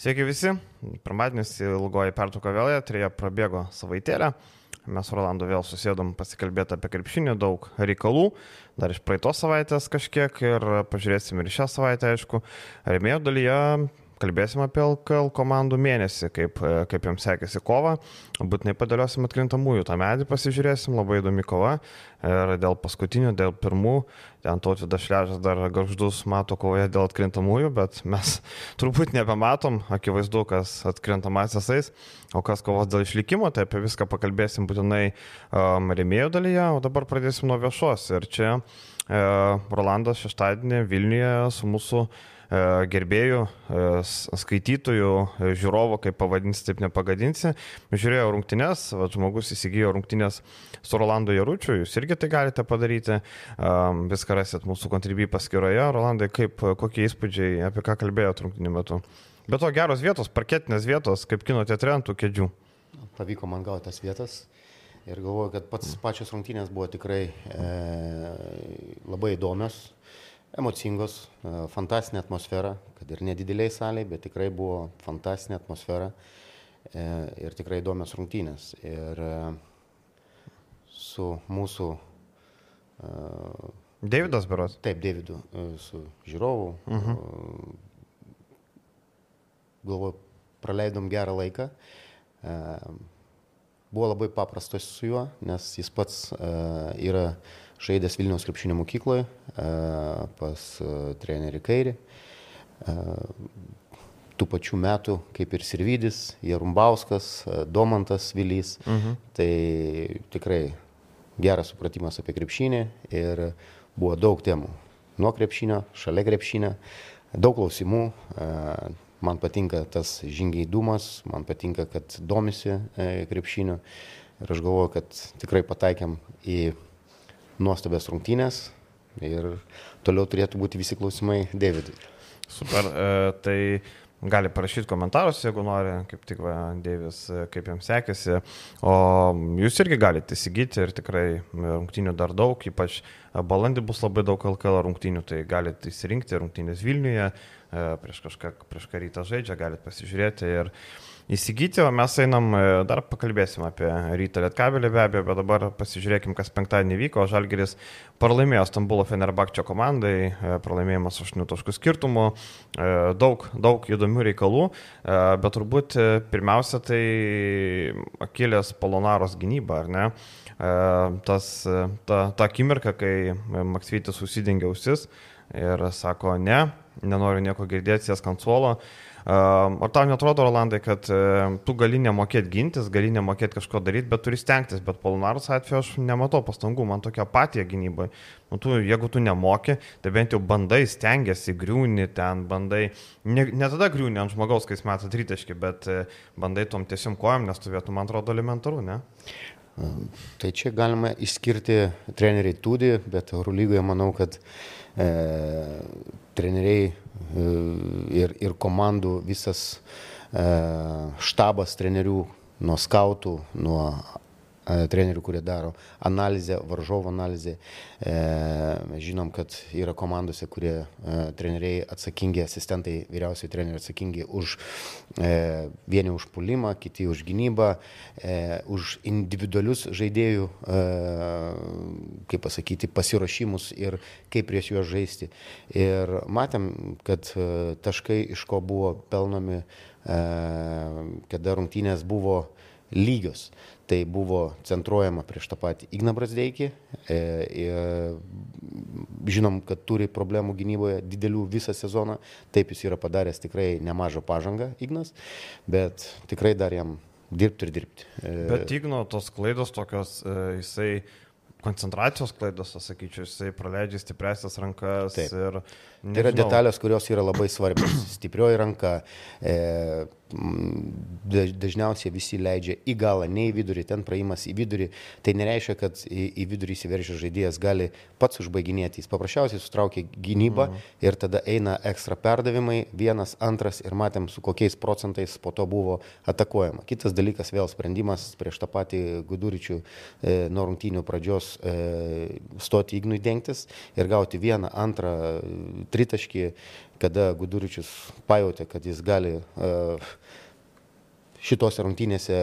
Sveiki visi. Pirmadienis ilgoji pertrauka vėl, trija prabėgo savaitėlę. Mes Rolandu vėl susėdom pasikalbėti apie krepšinį, daug reikalų, dar iš praeitos savaitės kažkiek ir pažiūrėsim ir šią savaitę, aišku. Remėjo dalyje kalbėsim apie LKL komandų mėnesį, kaip, e, kaip jiems sekėsi kova. Būtinai padėliosim atkrintamųjų tą medį, pasižiūrėsim, labai įdomi kova. Ir dėl paskutinių, dėl pirmų, ten tautų dašležas dar garždus mato kovoje dėl atkrintamųjų, bet mes turbūt nebematom, akivaizdu, kas atkrintamasis eis, o kas kovos dėl išlikimo, tai apie viską pakalbėsim būtinai um, remėjų dalyje, o dabar pradėsim nuo viešos. Ir čia uh, Rolandas šeštadienį Vilniuje su mūsų E, gerbėjų, e, skaitytojų, e, žiūrovų, kaip pavadinsi, taip nepagadinsi. Žiūrėjau rungtynės, va, žmogus įsigijo rungtynės su Rolando Jaručiu, jūs irgi tai galite padaryti. Viską rasit mūsų kontribį paskyroje. Rolandai, kaip, kokie įspūdžiai, apie ką kalbėjote rungtynių metu? Be to geros vietos, parketinės vietos, kaip kino teatre ant tų kėdžių. Pavyko man gauti tas vietas. Ir galvoju, kad pats pačios rungtynės buvo tikrai e, labai įdomios emocingos, e, fantastinė atmosfera, kad ir nedideliai saliai, bet tikrai buvo fantastinė atmosfera e, ir tikrai įdomios rungtynės. Ir e, su mūsų... Davidas Beros. Taip, Davidu, su žiūrovu. Uh mhm. -huh. Galvoju, praleidom gerą laiką. Buvo labai paprastas su juo, nes jis pats yra žaidęs Vilniaus krepšinio mokykloje pas trenerį Kairį. Tų pačių metų, kaip ir Sirvidis, Jarumbauskas, Domantas Vilys. Mhm. Tai tikrai geras supratimas apie krepšinį ir buvo daug temų. Nuo krepšinio, šalia krepšinio, daug klausimų. Man patinka tas žingeidumas, man patinka, kad domisi e, krepšiniu. Ir aš galvoju, kad tikrai pataikėm į nuostabias rungtynės ir toliau turėtų būti visi klausimai Davidui. Super, e, tai gali parašyti komentarus, jeigu nori, kaip tik va, Deivis, e, kaip jums sekėsi. O jūs irgi galite įsigyti ir tikrai rungtynių dar daug, ypač balandį bus labai daug LKL rungtynių, tai galite įsirinkti rungtynės Vilniuje, prieš kažką, prieš ką rytą žaidžia, galite pasižiūrėti ir įsigyti, o mes einam, e, dar pakalbėsim apie ryto lietkabelį be abejo, bet dabar pasižiūrėkim, kas penktadienį vyko. Žalgeris pralaimėjo Stambulo Fenerbakčio komandai, e, pralaimėjimas 8 taškų skirtumų, e, daug, daug įdomių reikalų, bet turbūt pirmiausia tai Akilės Polonaros gynyba, ar ne? Tas, ta, ta akimirka, kai Maksvytis užsidengė ausis ir sako, ne, nenoriu nieko girdėti, sės kansuolo. Ar tau netrodo, Rolandai, kad tu gali nemokėti gintis, gali nemokėti kažko daryti, bet turi stengtis, bet Polonaros atveju aš nematau pastangų, man tokia apatija gynybai. Nu, tu, jeigu tu nemoki, tai bent jau bandai, stengiasi, griūni ten, bandai, ne, ne tada griūni ant žmogaus, kai jis meta tritaškį, bet e, bandai tom tiesiom kojam, nes tu vietų, man atrodo, elementaru, ne? Tai čia galima išskirti treneriai Tudį, bet Eurolygoje manau, kad e, treneriai e, ir, ir komandų visas e, štabas trenerių nuo skautų, nuo trenerių, kurie daro analizę, varžovo analizę. E, žinom, kad yra komandose, kurie e, treneriai atsakingi, asistentai, vyriausiai treneriai atsakingi už vieni už pulimą, kiti už gynybą, už individualius žaidėjų, kaip pasakyti, pasiruošimus ir kaip prieš juos žaisti. Ir matėm, kad taškai iš ko buvo pelnomi, kada rungtynės buvo lygios tai buvo centruojama prieš tą patį Igną Brasdeikį. E, e, žinom, kad turi problemų gynyboje didelių visą sezoną. Taip jis yra padaręs tikrai nemažą pažangą Ignas, bet tikrai dar jam dirbti ir dirbti. E, bet Igno tos klaidos tokios, e, jisai koncentracijos klaidos, aš sakyčiau, jisai praleidžia stipresias rankas. Taip. Ir, nežinau. tai yra detalės, kurios yra labai svarbios. Stiprioji ranka, e, dažniausiai visi leidžia į galą, ne į vidurį, ten praėjimas į vidurį. Tai nereiškia, kad į, į vidurį įsiveržęs žaidėjas gali pats užbaiginėti. Jis paprasčiausiai sutraukia gynybą mhm. ir tada eina ekstra perdavimai, vienas, antras ir matėm, su kokiais procentais po to buvo atakuojama. Kitas dalykas vėl sprendimas prieš tą patį Guduričių e, nuo rungtynių pradžios e, stoti Ignui dengtis ir gauti vieną, antrą tritaškį kada Guduričius pajutė, kad jis gali šitose rungtynėse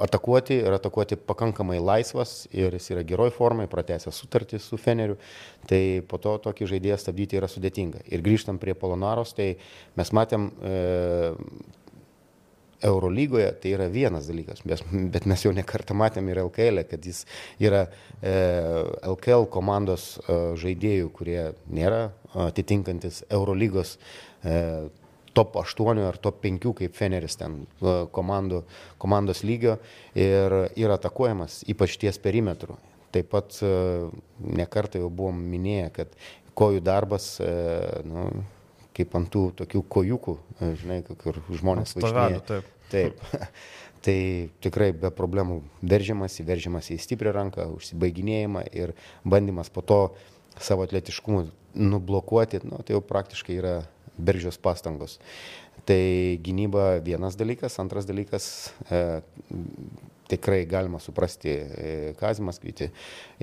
atakuoti ir atakuoti pakankamai laisvas ir jis yra geroj formai, pratęsęs sutartį su Feneriu, tai po to tokį žaidėją stabdyti yra sudėtinga. Ir grįžtam prie Polonaros, tai mes matėm e, Eurolygoje, tai yra vienas dalykas, bet, mes jau nekartą matėm ir LKL, e, kad jis yra e, LKL komandos e, žaidėjų, kurie nėra atitinkantis Eurolygos e, top 8 ar top 5 kaip Feneris ten komandų, komandos lygio ir yra atakuojamas, ypač ties perimetru. Taip pat e, nekartą jau buvom minėję, kad kojų darbas, e, nu, kaip ant tų tokių kojukų, e, žinai, kur žmonės važinėja. Taip. taip. tai tikrai be problemų veržiamasi, veržiamasi į stiprią ranką, užsibaiginėjimą ir bandymas po to savo atletiškumu nublokuoti, nu, tai jau praktiškai yra beržios pastangos. Tai gynyba vienas dalykas, antras dalykas, e, tikrai galima suprasti e, Kazimas Kvyti,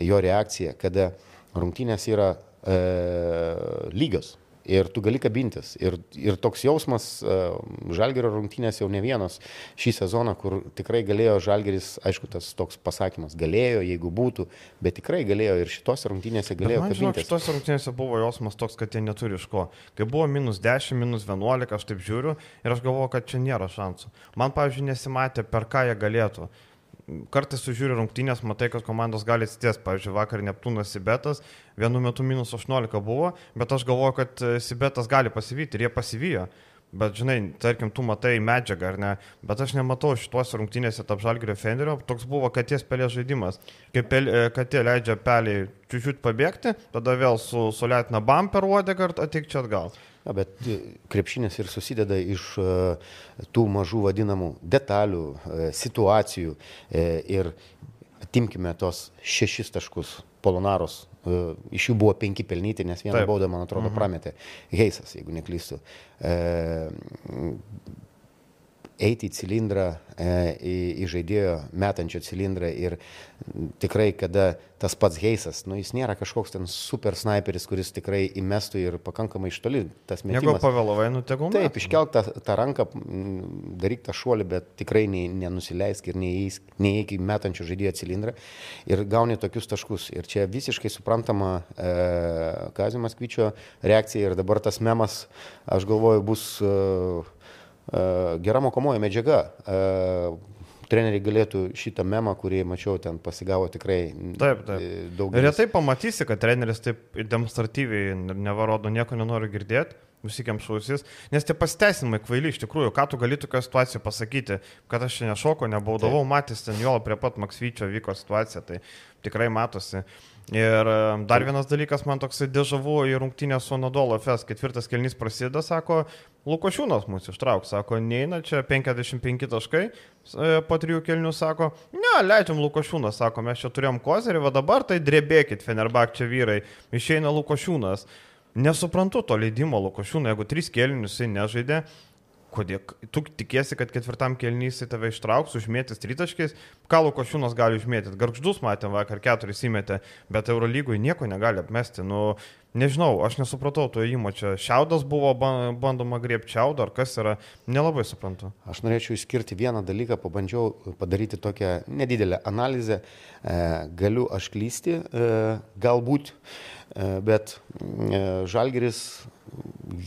jo reakciją, kada rungtynės yra e, lygios ir tu gali kabintis. Ir, ir toks jausmas uh, Žalgerio rungtynės jau ne vienas šį sezoną, kur tikrai galėjo Žalgeris, aišku, tas toks pasakymas, galėjo, jeigu būtų, bet tikrai galėjo ir šitos rungtynėse galėjo bet man, kabintis. Žinok, šitos rungtynėse buvo jausmas toks, kad jie neturi iš ko. Kai buvo minus 10, minus 11, aš taip žiūriu ir aš galvoju, kad čia nėra šansų. Man, pavyzdžiui, nesimatė, per ką jie galėtų kartais sužiūri rungtynės, matai, kad komandos gali atsitės. Pavyzdžiui, vakar Neptūnas Sibetas, vienu metu minus 18 buvo, bet aš galvoju, kad e, Sibetas gali pasivyti ir jie pasivijo. Bet, žinai, tarkim, tu matai medžiagą ar ne, bet aš nematau šituose rungtynėse tarp Žalgirio Fenderio, toks buvo katės pelės žaidimas. Kaip pel, e, katė leidžia peliai čiūčiut pabėgti, tada vėl su sulėtina bumper uodegą ir atik čia atgal. Na, bet e, krepšinis ir susideda iš e, tų mažų vadinamų detalių, e, situacijų ir atimkime tos šešis taškus Polonaros. Iš jų buvo penki pelnyti, nes vieną Taip. baudą, man atrodo, mhm. prametė Heisas, jeigu neklystu eiti į cilindrą, e, į, į žaidėjo metančio cilindrą ir tikrai, kada tas pats Heisas, nu jis nėra kažkoks ten super sniperis, kuris tikrai įmestų ir pakankamai iš toli tas metimas. Jeigu pavėlavai, nu tegul. Taip, iškelk tą, tą ranką, daryk tą šuolį, bet tikrai nenusileisk ir neįeik į metančio žaidėjo cilindrą ir gauni tokius taškus. Ir čia visiškai suprantama e, Kazimas Kvyčio reakcija ir dabar tas memas, aš galvoju, bus E, gera mokomoji medžiaga. E, treneriai galėtų šitą memą, kurį mačiau ten pasigavo tikrai taip, taip. E, daug. Ir retai pamatysi, kad treneris taip demonstratyviai nevarodo, nieko nenori girdėti. Visikėm šausis, nes tie pasiteisinimai kvaili iš tikrųjų, ką tu gali tokia situacija pasakyti, kad aš nešoko, nebaudavau, matys ten jo prie pat Maksvyčio vyko situacija, tai tikrai matosi. Uh, Ir e, dar vienas dalykas, man toks dėžavu į rungtynę su Nadolo FS, ketvirtas kelnys prasideda, sako, Lukošiūnas mūsų ištrauks, sako, neina čia 55 taškai, e, po trijų kelnių sako, ne, leidžiam Lukošiūnas, sako, mes čia turėjom kozerį, va dabar tai drebėkit, Fenerbak čia vyrai, išeina Lukošiūnas. Nesuprantu to leidimo Lukošiūno, jeigu tris kelnius jisai nežaidė, Kodėl? Tu tikiesi, kad ketvirtam kelnys į tave ištrauks, užmėtis tritaškiais, ką Lukošiūnas gali užmėtyti. Garždus matėm vakar keturis įmetė, bet Eurolygui nieko negali apmesti. Nu, nežinau, aš nesupratau to įmo čia. Šiaudas buvo bandoma griebti šiaudą, ar kas yra, nelabai suprantu. Aš norėčiau išskirti vieną dalyką, pabandžiau padaryti tokią nedidelę analizę. E, galiu aš klysti, e, galbūt, e, bet Žalgeris,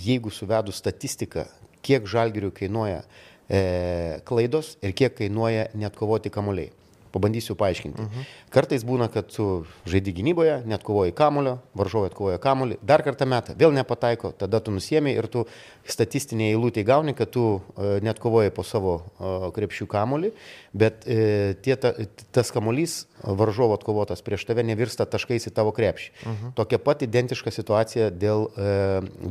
jeigu suvedu statistiką, kiek žalgirių kainuoja e, klaidos ir kiek kainuoja net kovoti kamuoliai. Pabandysiu paaiškinti. Uh mhm. -huh. Kartais būna, kad tu žaidži gynyboje, net kovoji kamulio, varžovai atkovoja kamulį, dar kartą metą, vėl nepataiko, tada tu nusiemi ir tu statistinėje eilutėje gauni, kad tu uh, net kovoji po savo uh, krepšių kamulį, bet uh, tie, ta, tas kamulys varžovo atkovotas prieš tave nevirsta taškais į tavo krepšį. Uh mhm. -huh. Tokia pat identiška situacija dėl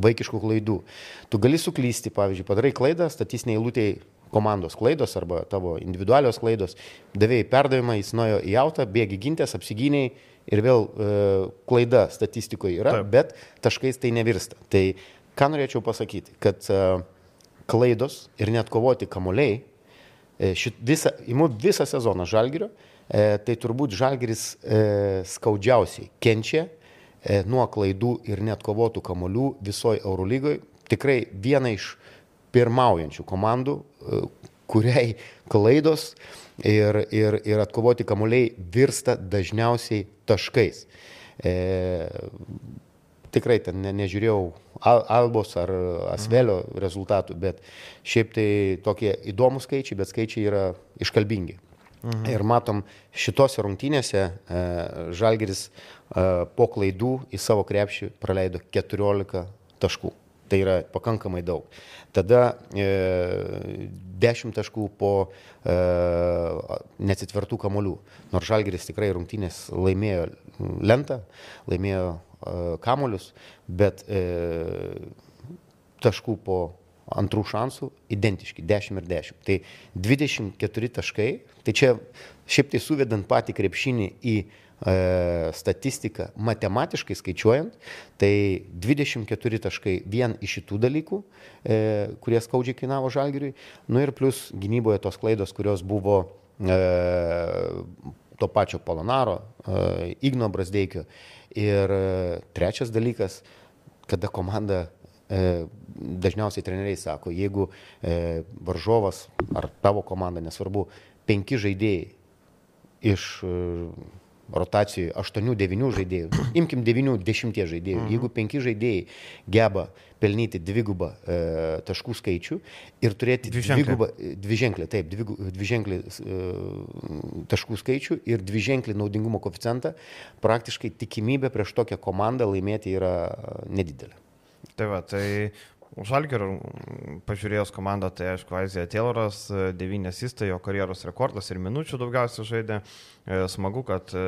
vaikiškų klaidų. Tu gali suklysti, pavyzdžiui, padarai klaidą, statistinėje eilutėje komandos klaidos arba tavo individualios klaidos, davėjai perdavimą, jis nuėjo į autą, bėgi gintės, apsigyniai ir vėl e, klaida statistikoje yra, Taip. bet taškais tai nevirsta. Tai ką norėčiau pasakyti, kad e, klaidos ir net kovoti kamuoliai, e, šit, visa, imu visą sezoną žalgerio, e, tai turbūt žalgeris e, skaudžiausiai kenčia e, nuo klaidų ir net kovotų kamolių visoje Eurolygoje. Tikrai viena iš pirmaujančių komandų, e, kuriai klaidos ir, ir, ir atkovoti kamuoliai virsta dažniausiai taškais. E, tikrai ten ne, nežiūrėjau Albos ar Asvelio rezultatų, bet šiaip tai tokie įdomus skaičiai, bet skaičiai yra iškalbingi. Mhm. Ir matom, šitose rungtynėse e, Žalgeris e, po klaidų į savo krepšį praleido 14 taškų. Tai yra pakankamai daug. Tada e, 10 taškų po e, nesitvertų kamolių. Nors Žalgeris tikrai rungtynės laimėjo lentą, laimėjo e, kamolius, bet e, taškų po antrų šansų identiški - 10 ir 10. Tai 24 taškai, tai čia šiaip tai suvedant patį krepšinį į statistiką, matematiškai skaičiuojant, tai 24 taškai vien iš šitų dalykų, e, kurie skaudžiai kainavo žalgiriui, nu ir plus gynyboje tos klaidos, kurios buvo e, to pačio Polonaro, e, Igno Brasdeikio. Ir e, trečias dalykas, kada komanda e, dažniausiai treneriai sako, jeigu varžovas ar tavo komanda, nesvarbu, penki žaidėjai iš rotacijoje 8-9 žaidėjų, imkim 9-10 žaidėjų, mhm. jeigu 5 žaidėjai geba pelnyti dvigubą e, taškų skaičių ir turėti dvigubą, dviženklį, taip, dviženklį e, taškų skaičių ir dviženklį naudingumo koeficientą, praktiškai tikimybė prieš tokią komandą laimėti yra nedidelė. Tai va, tai Žalgerio pažiūrėjus komandą, tai aišku, Aizija Tayloras, 9 asistai, jo karjeros rekordas ir minučių daugiausiai žaidė. E, smagu, kad e,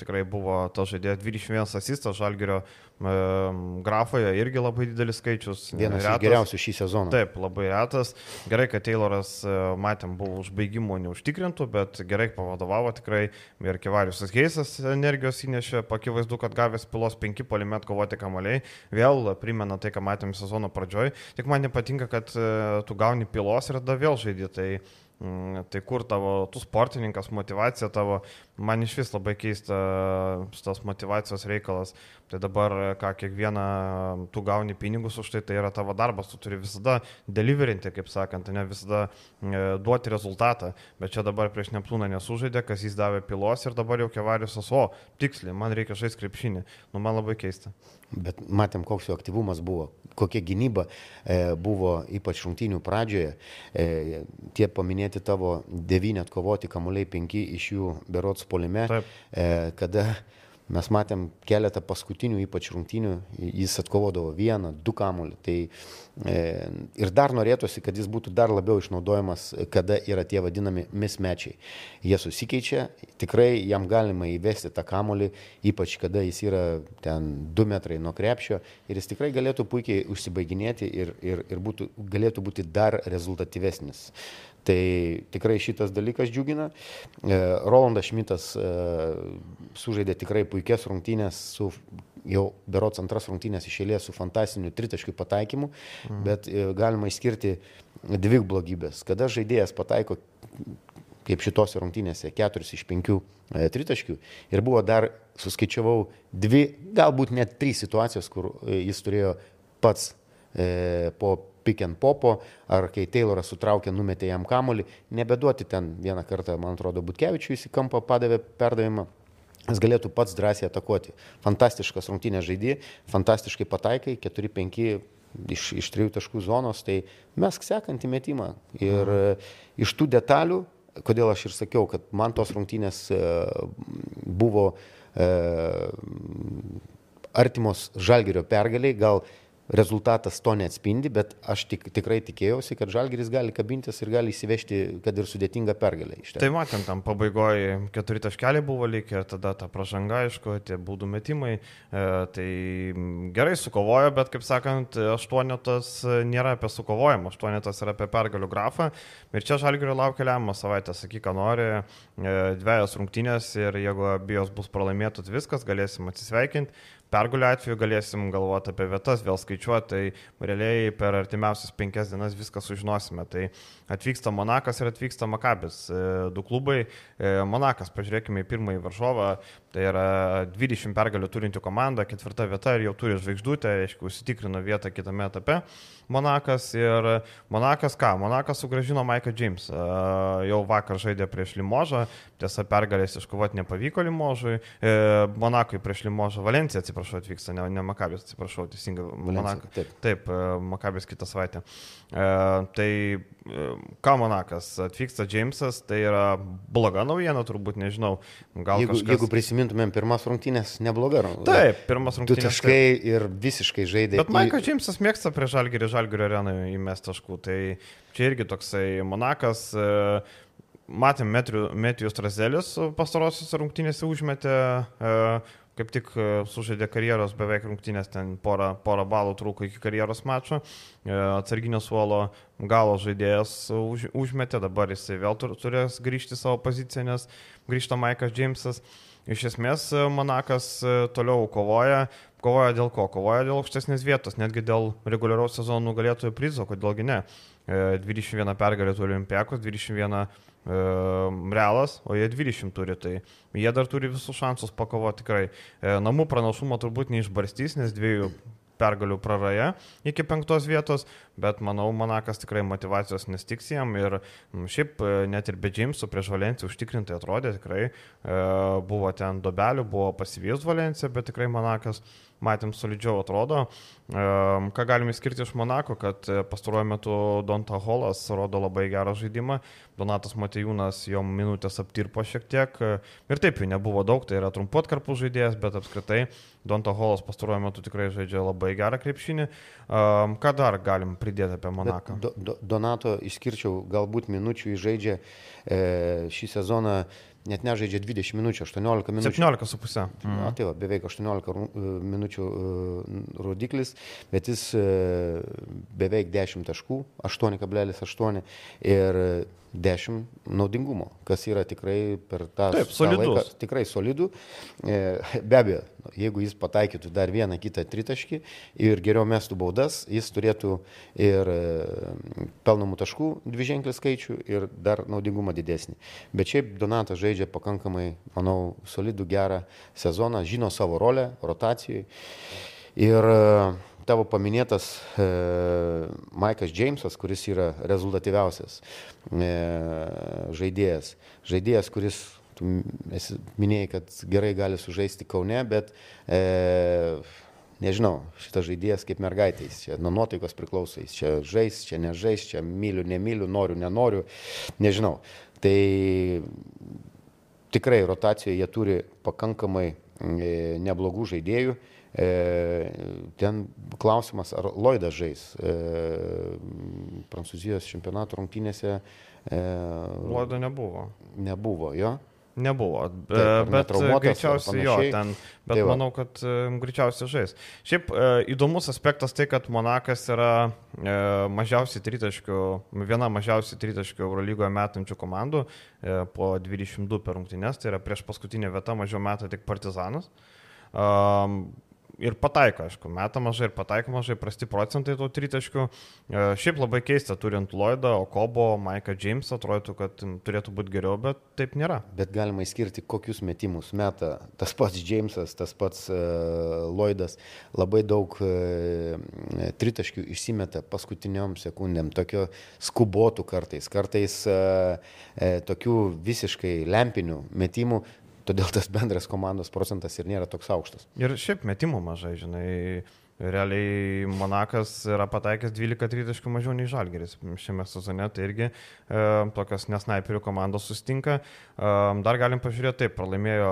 tikrai buvo tas žaidėjas 21 asistas Žalgerio e, grafoje, irgi labai didelis skaičius. Vienas retas. iš geriausių šį sezoną. Taip, labai retas. Gerai, kad Tayloras, matėm, buvo užbaigimų neužtikrintų, bet gerai pavadovavo tikrai ir Kivarius Heisas energijos įnešė, pakivaizdu, kad gavęs pilos 5 polimet kovoti kamaliai, vėl primena tai, ką matėm sezono pradžioj. Tik man nepatinka, kad tu gauni pilos ir tada vėl žaidži. Tai Mm, tai kur tavo, tu sportininkas, motivacija tavo, man iš vis labai keista tas motivacijos reikalas. Tai dabar, ką kiekvieną, tu gauni pinigus už tai, tai yra tavo darbas, tu turi visada deliverinti, kaip sakant, ne visada e, duoti rezultatą. Bet čia dabar prieš Neptūną nesužaidė, kas jis davė pilos ir dabar jau kevariusas, o tiksliai, man reikia žaisti krepšinį. Nu, man labai keista. Bet matėm, koks jo aktyvumas buvo, kokia gynyba e, buvo ypač rungtynių pradžioje. E, tie paminėti tavo devyni atkovoti kamuoliai, penki iš jų berots polime, e, kada Mes matėm keletą paskutinių, ypač rungtynių, jis atkovodavo vieną, du kamuolį. Tai, e, ir dar norėtųsi, kad jis būtų dar labiau išnaudojamas, kada yra tie vadinami mismečiai. Jie susikeičia, tikrai jam galima įvesti tą kamuolį, ypač kada jis yra ten 2 metrai nuo krepšio ir jis tikrai galėtų puikiai užsibaiginėti ir, ir, ir būtų, galėtų būti dar rezultatyvesnis. Tai tikrai šitas dalykas džiugina. E, Rolandas Šmitas e, sužaidė tikrai puikias rungtynės su jau berots antras rungtynės išėlės su fantastiniu tritaškių pataikymu, mhm. bet e, galima išskirti dvi blogybės. Kada žaidėjas pataiko kaip šitose rungtynėse, keturis iš penkių e, tritaškių. Ir buvo dar, suskaičiavau, dvi, galbūt net trys situacijos, kur jis turėjo pats e, po pick and popo, ar kai Tayloras sutraukė, numetė jam kamolį, nebeduoti ten vieną kartą, man atrodo, Butkevičiui į kampą padavė perdavimą. Jis galėtų pats drąsiai atakuoti. Fantastiškas rungtynės žaidė, fantastiškai pataikai, 4-5 iš, iš trijų taškų zonos, tai mes sekantį metimą. Ir mhm. iš tų detalių, kodėl aš ir sakiau, kad man tos rungtynės e, buvo e, artimos žalgerio pergaliai, gal rezultatas to neatspindi, bet aš tik, tikrai tikėjausi, kad Žalgiris gali kabintis ir gali įsivežti, kad ir sudėtingą pergalę iš ten. Tai matėm, tam pabaigoje keturi taškeliai buvo likę, tada ta pražanga, aišku, tie būdų metimai, e, tai gerai sukovojo, bet kaip sakant, aštuonetas nėra apie sukovojimą, aštuonetas yra apie pergalių grafą ir čia Žalgirio laukia lemiamą savaitę, sakyk, ką nori, e, dviejas rungtynės ir jeigu abijos bus pralaimėtos viskas, galėsim atsisveikinti pergulio atveju galėsim galvoti apie vietas, vėl skaičiuoti, tai realiai per artimiausias penkias dienas viską sužinosime. Tai atvyksta Monakas ir atvyksta Makabis, e, du klubai. E, Monakas, pažiūrėkime į pirmąjį varžovą, tai yra 20 pergalių turinti komanda, ketvirta vieta ir jau turi žvaigždutę, aišku, užsitikrino vietą kitame etape. Monakas ir Monakas ką? Monakas sugražino Maiką James. Jau vakar žaidė prieš Limožą, tiesa pergalės iškovoti nepavyko Limožui. E, Monakui prieš Limožą, Valencija atsiprašau atvyksta, ne, ne Makabės, atsiprašau, teisingai. Monakas. Taip, taip e, Makabės kitą savaitę. E, tai ką Monakas atvyksta Jamesas, tai yra bloga naujiena, turbūt nežinau. Gal jeigu, kažkas... jeigu prisimintumėm pirmas rungtynės, nebloga. Taip, pirmas rungtynės. Du taškai taip. ir visiškai žaidė. Bet Maikas į... Jamesas mėgsta prie žalgerį Žalgirio areną įmest taškų. Tai čia irgi toksai Monakas. E, matėm, Metijus Trazelis pastarosios rungtynėse užmetė, e, kaip tik e, sužaidė karjeros beveik rungtynės, ten porą, porą balų trūko iki karjeros mačo. Atsarginio suolo galo žaidėjas už, užmetė, dabar jisai vėl turės grįžti savo poziciją, nes grįžta Maikas Džeimsas. Iš esmės Monakas toliau kovoja, Kovoja dėl ko? Kovoja dėl aukštesnės vietos, netgi dėl reguliaraus sezono nugalėtojų prizo, kodėlgi ne. 21 e, pergalė turi Olimpiakos, 21 e, Realas, o jie 20 turi, tai jie dar turi visus šansus pakovoti tikrai. E, namų pranašumo turbūt neišbarstys, nes dviejų pergalių praraja iki penktos vietos, bet manau, Monakas tikrai motivacijos nestiks jam ir šiaip net ir be Džeimsų prieš Valenciją užtikrintai atrodė, tikrai e, buvo ten dobelių, buvo pasivijus Valencija, bet tikrai Monakas matėm solidžiau atrodo. Ką galime skirti iš Monako, kad e, pastaruoju metu Donta Holas rodo labai gerą žaidimą, Donatas Matejūnas jo minutės aptirpo šiek tiek ir taip jų nebuvo daug, tai yra trumpuot karpų žaidėjas, bet apskritai Donta Holas pastaruoju metu tikrai žaidžia labai gerą krepšinį. Ką dar galim pridėti apie Monaką? Do, do, Donato išskirčiau, galbūt minučių įžaidžia e, šį sezoną net nežaidžia 20 minučių, 18 minučių. 17 su pusė. Mhm. Na, tai va, beveik 18 e, minučių e, rodiklis, bet jis e, beveik 10 taškų, 8,8 ir 10 naudingumo, kas yra tikrai per tą, Taip, tą laiką tikrai solidų. Be abejo, jeigu jis pataikytų dar vieną kitą tritaškį ir geriau mestų baudas, jis turėtų ir pelnomų taškų dviženklį skaičių ir dar naudingumą didesnį. Bet šiaip Donatas žaidžia pakankamai, manau, solidų gerą sezoną, žino savo rolę rotacijai. Ir tavo paminėtas e, Maikas Džeimsas, kuris yra rezultatyviausias e, žaidėjas. Žaidėjas, kuris, tu esi, minėjai, kad gerai gali sužaisti Kaune, bet e, nežinau, šitas žaidėjas kaip mergaitės, čia nuo nuotaikos priklauso, jis čia žais, čia nežais, čia myliu, nemyliu, noriu, nenoriu, nežinau. Tai tikrai rotacijoje jie turi pakankamai e, neblogų žaidėjų. E, ten klausimas, ar Lloydas žais e, Prancūzijos čempionato rungtynėse. E, Lloydo nebuvo. Nebuvo, jo. Nebuvo, Taip, bet greičiausiai jo, ten, bet tai manau, kad greičiausiai žais. Šiaip įdomus aspektas tai, kad Monakas yra mažiausiai tritaškių, viena mažiausiai tritaškių Eurolygoje metančių komandų po 22 per rungtynės, tai yra prieš paskutinę vietą mažiau metą tik Partizanas. Um, ir pataiko, aišku, meta mažai ir pataiko mažai, prasti procentai tų tritaškių. E, šiaip labai keista, turint Lloydą, Okobo, Maiką Jamesą, atrodytų, kad turėtų būti geriau, bet taip nėra. Bet galima įskirti, kokius metimus meta tas pats Jamesas, tas pats uh, Lloydas. Labai daug uh, tritaškių išsimeta paskutiniom sekundėm, tokio skubotų kartais, kartais tokių visiškai lempinių metimų, Todėl tas bendras komandos procentas ir nėra toks aukštas. Ir šiaip metimų mažai, žinai. Realiai Monakas yra pataikęs 12 tritaškių mažiau nei Žalgeris šiame sezone, tai irgi e, tokios nesnaiperių komandos sustinka. E, dar galim pažiūrėti, taip, pralaimėjo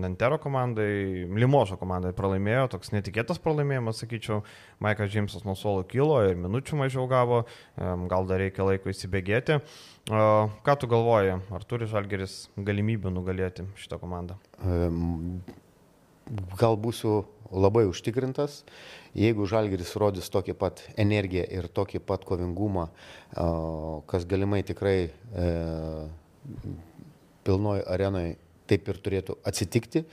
Nantero komandai, Limožo komandai pralaimėjo, toks netikėtas pralaimėjimas, sakyčiau, Maikas Džeimsas nuo suolo kilo ir minučių mažiau gavo, e, gal dar reikia laiko įsibėgėti. E, ką tu galvoji, ar turi Žalgeris galimybių nugalėti šitą komandą? E, gal būsiu labai užtikrintas, jeigu Žalgiris rodys tokį pat energiją ir tokį pat kovingumą, kas galimai tikrai e, pilnoj arenai taip ir turėtų atsitikti.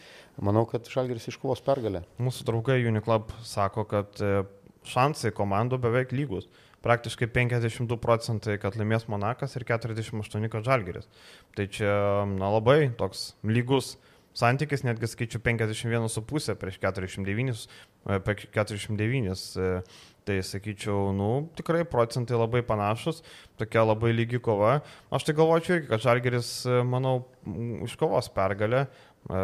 Manau, kad Žalgeris iškovos pergalę. Mūsų draugai Uniclub sako, kad e, šansai komandų beveik lygus. Praktiškai 52 procentai, kad laimės Monakas ir 48, kad Žalgeris. Tai čia na, labai toks lygus santykis, netgi skaičiu 51,5 prieš 49, 49 Tai sakyčiau, nu, tikrai procentai labai panašus, tokia labai lygi kova. Aš tai galvočiau irgi, kad Žalgeris, manau, iškovos pergalę, e,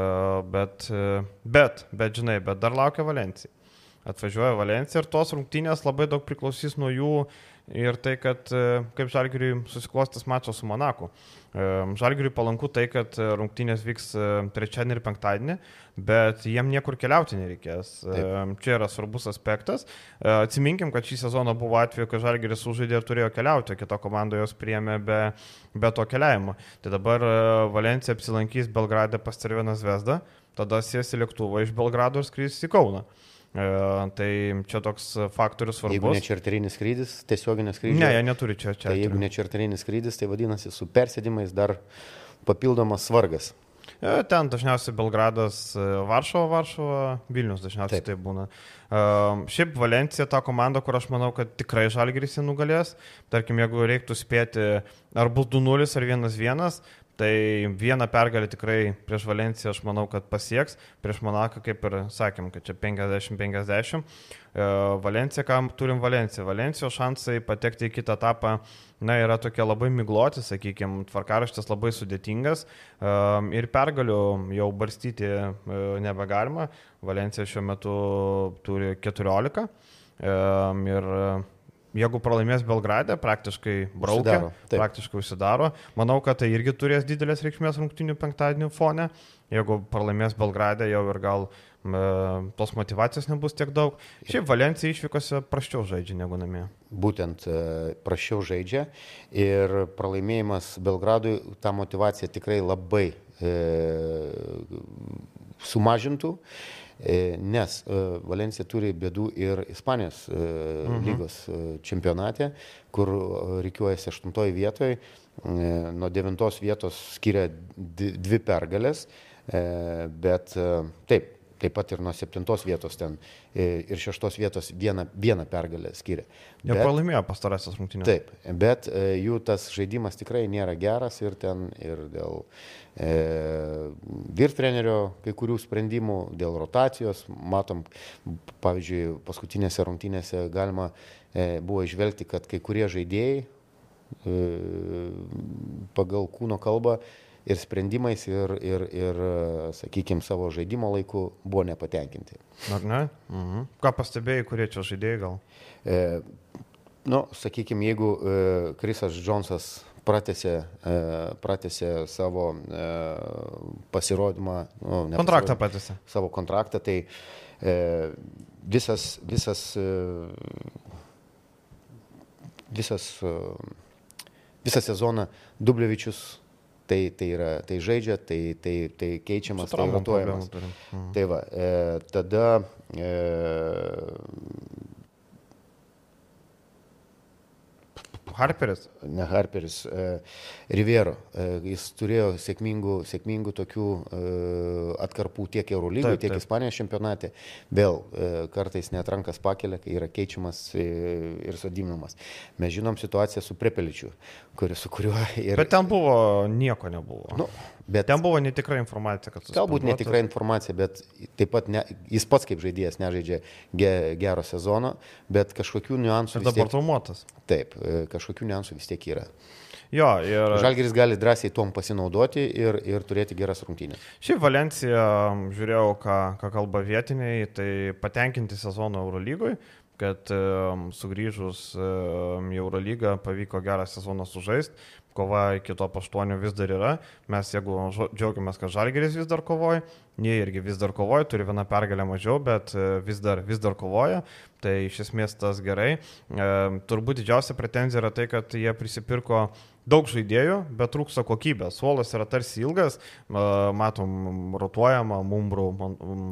bet, e, bet, bet, žinai, bet dar laukia Valencija. Atvažiuoja Valencija ir tos rungtynės labai daug priklausys nuo jų ir tai, kad e, kaip Žalgiriui susiklostas mačas su Monaku. E, Žalgiriui palanku tai, kad rungtynės vyks e, trečiadienį ir penktadienį, bet jiem niekur keliauti nereikės. Taip. Čia yra svarbus aspektas. Atsiminkim, kad šį sezoną buvo atveju, kad Žalgiris sužaidė ir turėjo keliauti, o kita komanda jos priėmė be, be to keliavimo. Tai dabar Valencija apsilankys Belgrade pas Cervieną Vesdą, tada sės į lėktuvą iš Belgrado ir skrys į Kauną. E, tai čia toks faktorius svarbus. Jeigu ne čarterinis skrydis, tiesioginis skrydis. Ne, jie neturi čia čia. Tai jeigu ne čarterinis skrydis, tai vadinasi su persėdimais dar papildomas svargas. E, ten dažniausiai Belgradas, e, Varšuva, Varšuva, Vilnius dažniausiai Taip. tai būna. Šiaip Valencija ta komanda, kur aš manau, kad tikrai Žalgris jį nugalės. Tarkim, jeigu reiktų spėti, ar bus 2-0 ar 1-1, Tai vieną pergalę tikrai prieš Valenciją aš manau, kad pasieks. Prieš Monaką, kaip ir sakėm, kad čia 50-50. E, Valencija, kam turim Valenciją. Valencijos šansai patekti į kitą etapą, na, yra tokie labai migloti, sakykime, tvarkaraštis labai sudėtingas. E, ir pergalių jau barstyti e, nebegalima. Valencija šiuo metu turi 14. Ir jeigu pralaimės Belgrade, praktiškai braukia, užsidaro, praktiškai užsidaro. Manau, kad tai irgi turės didelės reikšmės rungtinių penktadienio fone. Jeigu pralaimės Belgrade, jau ir gal e, tos motivacijos nebus tiek daug. Šiaip Valencija išvykose praščiau žaidžia negu namie. Būtent e, praščiau žaidžia ir pralaimėjimas Belgradui tą motivaciją tikrai labai e, sumažintų. E, nes e, Valencija turi bėdų ir Ispanijos e, mhm. lygos čempionate, kur reikiuojasi aštuntoji vietoje, nuo devintos vietos skiria dvi pergalės, bet taip, taip pat ir nuo septintos vietos ten ir šeštos vietos vieną, vieną pergalę skiria. Jie pralaimėjo pastarąsias rungtynės. Taip, bet e, jų tas žaidimas tikrai nėra geras ir ten ir dėl e, virtrenerio kai kurių sprendimų, dėl rotacijos, matom, pavyzdžiui, paskutinėse rungtynėse galima e, buvo išvelgti, kad kai kurie žaidėjai e, pagal kūno kalbą ir sprendimais, ir, ir, ir sakykime, savo žaidimo laiku buvo nepatenkinti. Ar ne? Mhm. Ką pastebėjai, kurie čia žaidėjai gal? E, nu, sakykime, jeigu e, Krisas Džonsas pratėsi, e, pratėsi savo e, pasirodymą. Nu, kontraktą pratėsi. Savo kontraktą, tai e, visas, visas, visas, visą sezoną Dublevičius tai, tai, yra, tai žaidžia, tai, tai, tai keičiamas, tai rotuojamas. Mhm. Tai va, e, tada e, Harperis? Ne Harperis, e, Rivero. E, jis turėjo sėkmingų, sėkmingų tokių e, atkarpų tiek Eurolygoje, tiek. Ispanijos čempionate. Vėl kartais net rankas pakelia, kai yra keičiamas ir sodinamas. Mes žinom situaciją su Prepeličiu, kuri, su kuriuo... Ir... Bet ten buvo, nieko nebuvo. Nu, Bet ten buvo netikra informacija, kad Galbūt netikra informacija, bet taip pat ne, jis pats kaip žaidėjas nežaidžia ge, gero sezono, bet kažkokių niuansų. Ir dabar traumuotas. Taip, e, kažkokių niuansų vis tiek yra. Jo, ir... Žalgeris gali drąsiai tom pasinaudoti ir, ir turėti geras rungtynės. Šiaip Valencija, žiūrėjau, ką, ką kalba vietiniai, tai patenkinti sezono Eurolygoje kad sugrįžus į Eurolygą pavyko gerą sezoną sužaisti, kova iki to paštuonių vis dar yra. Mes jeigu džiaugiamės, kad Žalgeris vis dar kovoja, jie irgi vis dar kovoja, turi vieną pergalę mažiau, bet e, vis dar, vis dar kovoja, tai iš esmės tas gerai. Turbūt didžiausia pretenzija yra tai, kad jie prisipirko daug žaidėjų, bet trūksta kokybės. Suolas yra tarsi ilgas, matom, rotuojama, mumbrų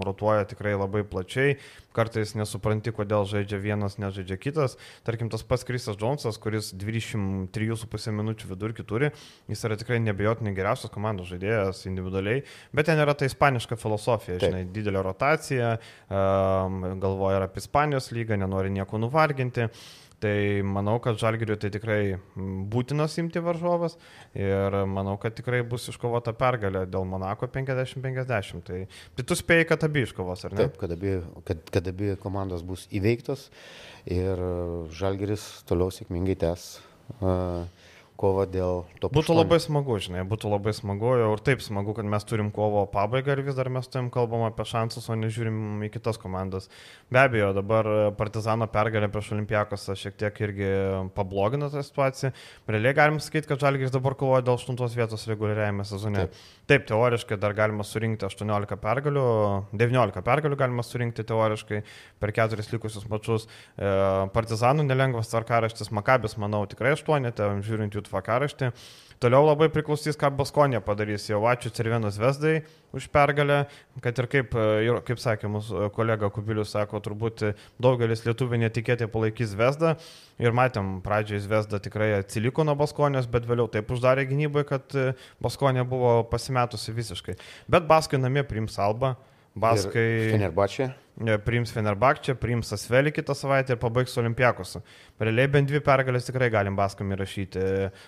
rotuoja tikrai labai plačiai, kartais nesupranti, kodėl žaidžia vienas, nežaidžia kitas. Tarkim, tas pats Krisas Džonsas, kuris 23,5 minučių vidurkį turi, jis yra tikrai nebejotinai geriausias komandos žaidėjas individualiai, bet ten yra ta ispaniška filosofija, Taip. žinai, didelė rotacija, galvoja ir apie Ispanijos lygą, nenori nieko nuvarginti. Tai manau, kad Žalgiriui tai tikrai būtinas imti varžovas ir manau, kad tikrai bus iškovota pergalė dėl Monako 50-50. Tai, tai tu spėjai, kad abi iškovos, ar ne? Taip, kad abi, kad, kad abi komandos bus įveiktos ir Žalgiris toliau sėkmingai tęs. Uh, kova dėl to. Būtų 8. labai smagu, žinai, būtų labai smagu, ir taip smagu, kad mes turim kovo pabaigą ir vis dar mes turim kalbam apie šansus, o nežiūrim į kitas komandas. Be abejo, dabar Partizano pergalė prieš Olimpijakos šiek tiek irgi pablogina tą situaciją. Realiai galim sakyti, kad Žalgis dabar kovoja dėl 8 vietos reguliariajame sezone. Taip. taip, teoriškai dar galima surinkti 18 pergalių, 19 pergalių galima surinkti teoriškai per keturis likusius mačius. E, Partizanų nelengvas tvarkaraštis, Makabis, manau, tikrai 8, žiūrint jų tvarkaraštį. Toliau labai priklausys, ką Baskonė padarys. Jau ačiū Cervienos Vesdai už pergalę, kad ir kaip, e, kaip sakė mūsų kolega Kubilius, sako, turbūt daugelis lietuvių netikėtai palaikys Vesdą. Ir matėm, pradžioje Vesda tikrai atsiliko nuo Baskonės, bet vėliau taip uždarė gynybai, kad e, Baskonė buvo pasimetusi visiškai. Bet Baskai namie priims Alba. Baskai. Fenerbačia. Priims Fenerbakčią, priims Asvelį kitą savaitę ir pabaigs Olimpiakosu. Realiai bent dvi pergalės tikrai galim Baskam įrašyti.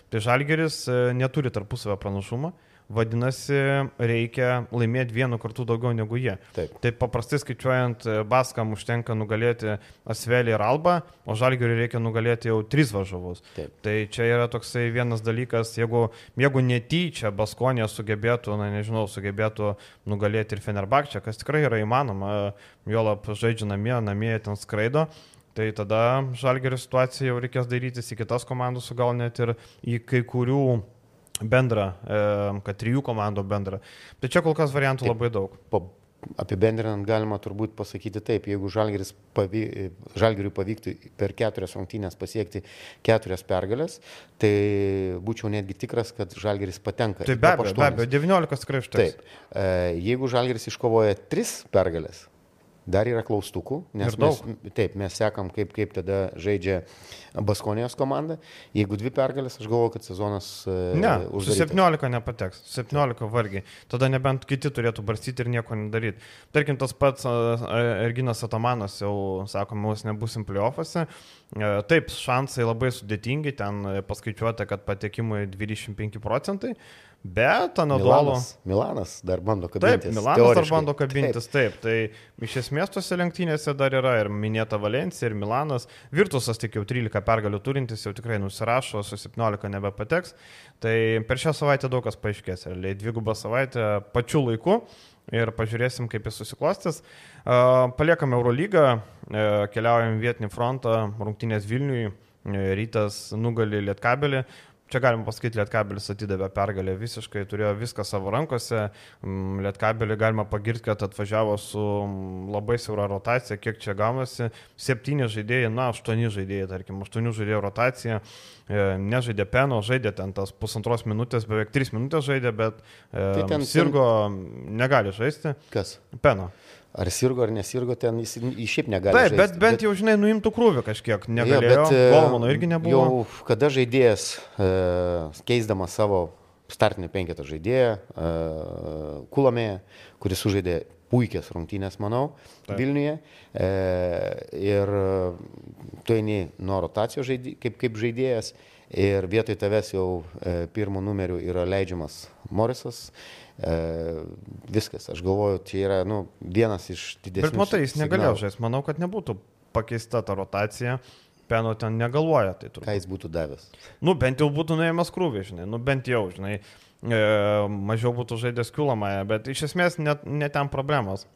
Tai Žalgeris e, neturi tarpusavio pranašumą. Vadinasi, reikia laimėti vienu kartu daugiau negu jie. Taip. Taip paprastai skaičiuojant, e, Baskam užtenka nugalėti Asvelį ir Albą, o Žalgiriui reikia nugalėti jau tris varžovus. Taip. Tai čia yra toksai vienas dalykas, jeigu, jeigu netyčia Baskonė sugebėtų, na nežinau, sugebėtų nugalėti ir Fenerbakčią, kas tikrai yra įmanoma, juolap žaidžia namie, namie ten skraido. Tai tada žalgerio situacija jau reikės darytis į kitas komandas, gal net ir į kai kurių bendrą, kad trijų komandų bendrą. Bet čia kol kas variantų labai daug. Pa, apibendrinant galima turbūt pasakyti taip, jeigu pavy, Žalgiriui pavyktų per keturias rungtynės pasiekti keturias pergalės, tai būčiau netgi tikras, kad Žalgiris patenka. Tai be abejo, be abejo, 19 skraištas. Taip, e, jeigu Žalgiris iškovoja tris pergalės, Dar yra klaustukų, nes mes, taip, mes sekam, kaip, kaip tada žaidžia Baskonijos komanda. Jeigu dvi pergalės, aš galvoju, kad sezonas... E, ne, su 17 nepateks, 17 vargiai. Tada nebent kiti turėtų barstyti ir nieko nedaryti. Tarkim, tas pats Erginas Atamanas jau, sakom, mūsų nebusim playoffuose. E, taip, šansai labai sudėtingi, ten paskaičiuota, kad patekimui 25 procentai. Bet Anadolo. Milanas, Milanas dar bando kabintis. Taip, Milanas dar bando kabintis, taip. taip. Tai iš esmės tose lenktynėse dar yra ir minėta Valencija, ir Milanas. Virtusas tik jau 13 pergalių turintis, jau tikrai nusirašo, su 17 nebepateks. Tai per šią savaitę daug kas paaiškės. Realiai dvigubą savaitę pačiu laiku. Ir pažiūrėsim, kaip jis susiklostys. Paliekame Eurolygą, e, keliaujam vietinį frontą, rungtynės Vilniui, e, rytas nugali Lietkabelį. Čia galima pasakyti, Lietkabelis atidavė pergalę visiškai, turėjo viską savo rankose. Mm, Lietkabelį galima pagirti, kad atvažiavo su mm, labai siaura rotacija, kiek čia gaunasi. Septyni žaidėjai, na, aštuoni žaidėjai, tarkim, aštuonių žaidėjų rotacija. E, nežaidė Peno, žaidė ten tas pusantros minutės, beveik tris minutės žaidė, bet e, tai ten Sirgo negali žaisti. Kas? Peno. Ar sirgo ar nesirgo, ten jis šiaip negali. Taip, žaisti, bet bent bet... jau, žinai, nuimtų krūvį kažkiek. Negalėjo, ja, bet, Golmano irgi nebuvo. Jau kada žaidėjas, e, keisdamas savo startinį penketą žaidėją, e, Kulomėje, kuris sužaidė puikias rungtynės, manau, Taip. Vilniuje. E, ir tu eini nuo rotacijos žaidė, kaip, kaip žaidėjas ir vietoj tavęs jau e, pirmo numeriu yra leidžiamas Morisas. E, E, viskas, aš galvoju, čia yra nu, vienas iš didesnių. Bet matai, jis negalėjo žaisti, manau, kad nebūtų pakeista ta rotacija. Peno ten negalvoja, tai turbūt. Ką jis būtų davęs? Nu, bent jau būtų nuėmęs krūvį, žinai, nu, bent jau, žinai, e, mažiau būtų žaidęs kilamąją, bet iš esmės net, net ten problemos.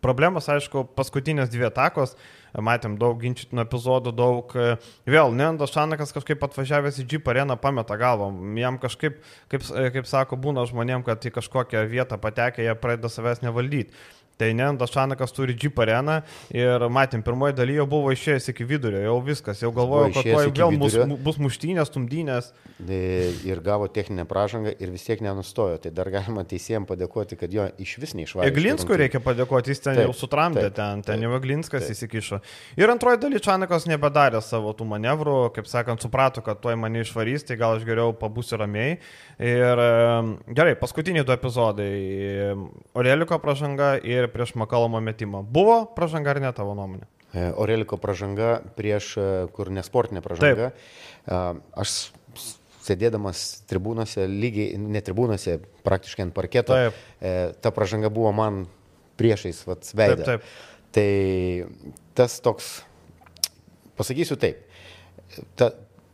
Problemas, aišku, paskutinės dvi atakos, matėm daug ginčytinų epizodų, daug... e, Vėl, Nendas Šanakas kažkaip atvažiavęs į Jeep areną pameta galvą. Jam kažkaip, kaip, e, kaip sako, būna žmonėm, kad į kažkokią vietą patekę, jie pradeda savęs nevaldyti. Tai Nendas Šanakas turi Jeep areną ir matėm, pirmoji daly jau buvo išėjęs iki vidurio, jau viskas, jau galvoju, Buvo kad tuoj vėl bus, bus muštynės, tumdynės. E, ir gavo techninę pražangą ir vis tiek nenustojo. Tai dar galima teisėjams padėkoti, kad jo iš vis neišvarė. Eglinskui reikia padėkoti, jis ten Taip, jau sutramdė, taip, ten, ten taip, jau Eglinskas taip. įsikišo. Ir antroji daly Čanakas nebedarė savo tų manevrų, kaip sakant, suprato, kad tuoj mane išvarys, tai gal aš geriau pabūsiu ramiai. Ir em, gerai, paskutiniai du epizodai. Oreliko pražanga ir prieš Makalomo metimą. Buvo pražanga ar ne tavo nuomonė? E, Oreliko pražanga prieš, e, kur nesportinė pražanga. E, Aš sėdėdamas tribūnose, lygiai, ne tribūnose, praktiškai ant parketo, Taip. e, ta pražanga buvo man priešais vat, Taip, veidą. taip. Tai tas toks, pasakysiu taip, ta,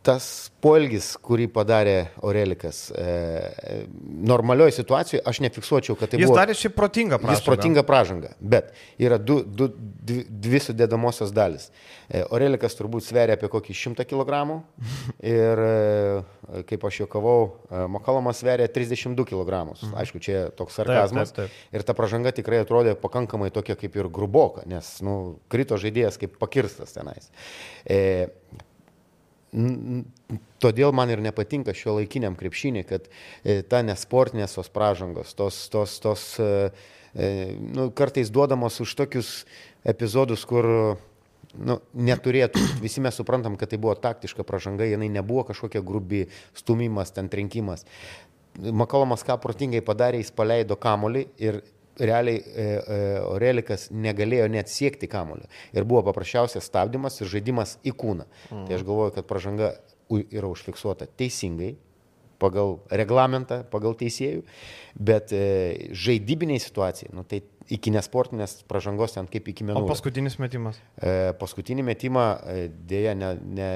tas poelgis, kurį padarė Orelikas, e, normalioje situacijoje aš nefiksuočiau, kad tai Jis buvo... darė šį protingą pražangą. Jis protinga pražanga, bet yra du, du, dvi, dvi sudėdamosios dalis. E, Orelikas turbūt sveria apie kokį 100 kg ir, e, kaip aš juokavau, e, Makalomas sveria 32 kg. Aišku, čia toks sarkazmas. Mhm. taip, taip. Ir ta pražanga tikrai atrodė pakankamai tokia kaip ir gruboka, nes nu, krito žaidėjas kaip pakirstas tenais. E, Todėl man ir nepatinka šio laikiniam krepšinį, kad e, ta nesportinės tos pražangos, tos, tos, tos e, e, nu, kartais duodamos už tokius epizodus, kur nu, neturėtų. Visi mes suprantam, kad tai buvo taktiška pražanga, jinai nebuvo kažkokia grubi stumimas, ten trenkimas. Makalomas ką protingai padarė, jis paleido kamolį ir realiai e, e, Orelikas negalėjo net siekti kamulio. Ir buvo paprasčiausias stabdymas ir žaidimas į kūną. Mm. Tai aš galvoju, kad pažanga yra užfiksuota teisingai, pagal reglamentą, pagal teisėjų, bet e, žaidybiniai situacijai, nu, tai iki nesportinės pažangos ten kaip iki O menų. paskutinis metimas. E, paskutinį metimą e, dėja, ne, ne,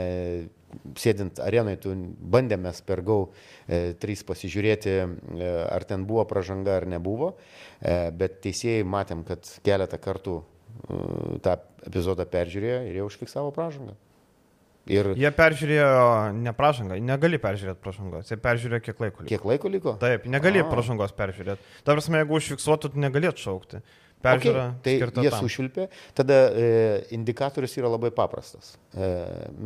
sėdint arenai, tu bandėmės per GAU e, 3 pasižiūrėti, e, ar ten buvo pažanga ar nebuvo, e, bet teisėjai matėm, kad keletą kartų e, tą epizodą peržiūrėjo ir jie užfiksavo pažangą. Ir Jie peržiūrėjo ne pražangą, negali peržiūrėti pražangos, jie peržiūrėjo kiek laiko. Liko. kiek laiko liko? Taip, negali A. pražangos peržiūrėti. Ta prasme, jeigu užfiksuotų, tu negali atšaukti. Okay, Peržiūra tai skirta jie sušvilpė. Tada e, indikatorius yra labai paprastas. E,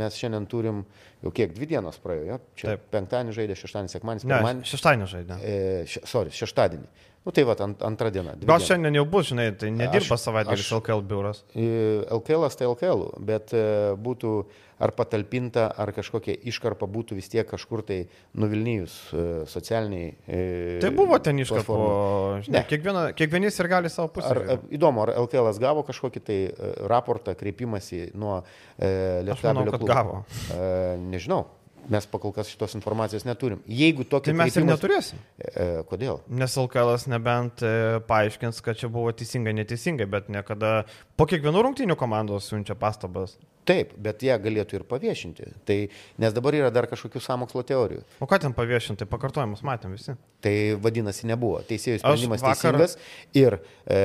mes šiandien turim jau kiek, dvi dienos praėjo. Jo? Čia Taip. penktadienį žaidė, šeštadienį, sekmadienį, Ne, pirmadienį. šeštadienį žaidė. E, še, sorry, šeštadienį. Nu tai va, ant, antrą dieną. dvi Gal šiandien jau bus, žinai, tai nedirba savaitgalis LKL biuras. LKL tai LKL, bet e, būtų ar patalpinta, ar kažkokia iškarpa būtų vis tiek kažkur tai nuvilnyjus e, socialiniai. e, Tai buvo ten platformai. žinai, kiekviena, kiekvienis ir gali savo pusę. Ar įdomu, ar LKL gavo kažkokį tai raportą, kreipimąsi nuo e, Aš manau, kad klubo? gavo. E, nežinau, mes pakol kas šitos informacijos neturim. Jeigu tokia Tai mes ir neturėsim. E, kodėl? Nes LKL nebent e, paaiškins, kad čia buvo teisingai, neteisingai, bet niekada po kiekvienų rungtynių komandos siunčia pastabas. Taip, bet jie galėtų ir paviešinti. Tai, nes dabar yra dar kažkokių samokslo teorijų. O ką ten paviešinti, pakartojimus matėm visi. Tai vadinasi nebuvo. Teisėjų sprendimas vakar- teisingas ir e,